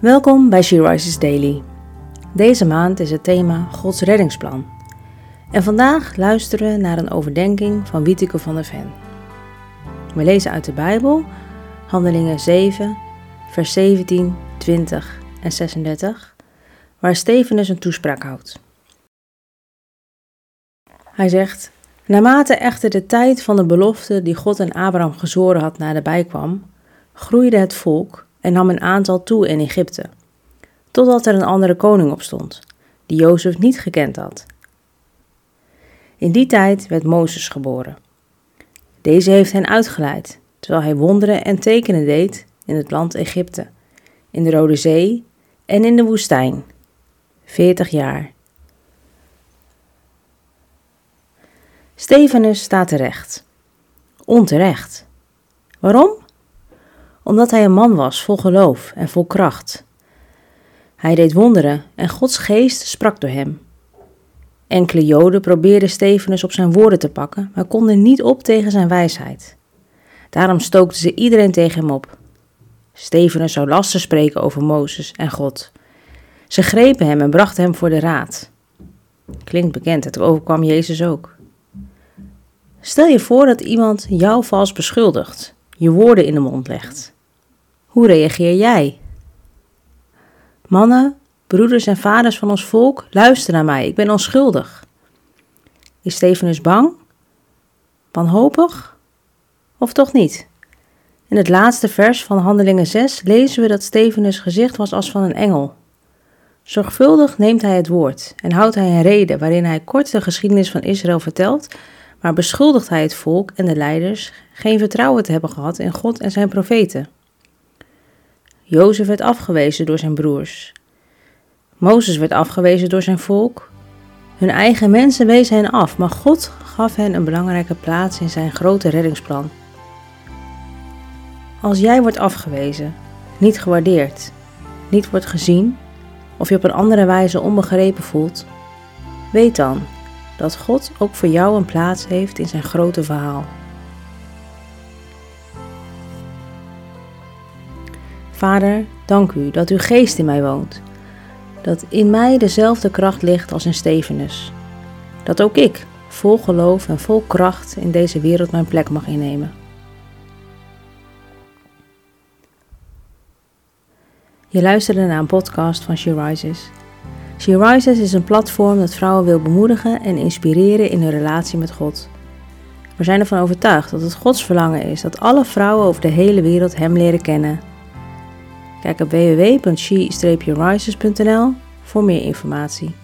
Welkom bij She Rises Daily. Deze maand is het thema Gods reddingsplan. En vandaag luisteren we naar een overdenking van Wieteke van der Ven. We lezen uit de Bijbel Handelingen 7, vers 17, 20 en 36, waar Stefanus een toespraak houdt. Hij zegt: Naarmate echter de tijd van de belofte die God en Abraham gezoren had naderbij kwam, groeide het volk en nam een aantal toe in Egypte, totdat er een andere koning opstond, die Jozef niet gekend had. In die tijd werd Mozes geboren. Deze heeft hen uitgeleid, terwijl hij wonderen en tekenen deed in het land Egypte, in de Rode Zee en in de woestijn, veertig jaar. Stefanus staat terecht. Onterecht. Waarom? Omdat hij een man was vol geloof en vol kracht. Hij deed wonderen en Gods geest sprak door hem. Enkele Joden probeerden Stefanus op zijn woorden te pakken, maar konden niet op tegen zijn wijsheid. Daarom stookten ze iedereen tegen hem op. Stefanus zou lasten spreken over Mozes en God. Ze grepen hem en brachten hem voor de raad. Klinkt bekend, het overkwam Jezus ook. Stel je voor dat iemand jou vals beschuldigt, je woorden in de mond legt. Hoe reageer jij? Mannen, broeders en vaders van ons volk, luister naar mij, ik ben onschuldig. Is Stefanus bang? Wanhopig? Of toch niet? In het laatste vers van Handelingen 6 lezen we dat Stefanus gezicht was als van een engel. Zorgvuldig neemt hij het woord en houdt hij een reden waarin hij kort de geschiedenis van Israël vertelt maar beschuldigt hij het volk en de leiders geen vertrouwen te hebben gehad in God en zijn profeten. Jozef werd afgewezen door zijn broers. Mozes werd afgewezen door zijn volk. Hun eigen mensen wezen hen af, maar God gaf hen een belangrijke plaats in zijn grote reddingsplan. Als jij wordt afgewezen, niet gewaardeerd, niet wordt gezien of je op een andere wijze onbegrepen voelt, weet dan dat God ook voor jou een plaats heeft in zijn grote verhaal. Vader, dank u dat uw geest in mij woont, dat in mij dezelfde kracht ligt als in Stevenus, dat ook ik, vol geloof en vol kracht, in deze wereld mijn plek mag innemen. Je luisterde naar een podcast van She Rises. She Rises is een platform dat vrouwen wil bemoedigen en inspireren in hun relatie met God. We zijn ervan overtuigd dat het Gods verlangen is dat alle vrouwen over de hele wereld Hem leren kennen. Kijk op www.she-rises.nl voor meer informatie.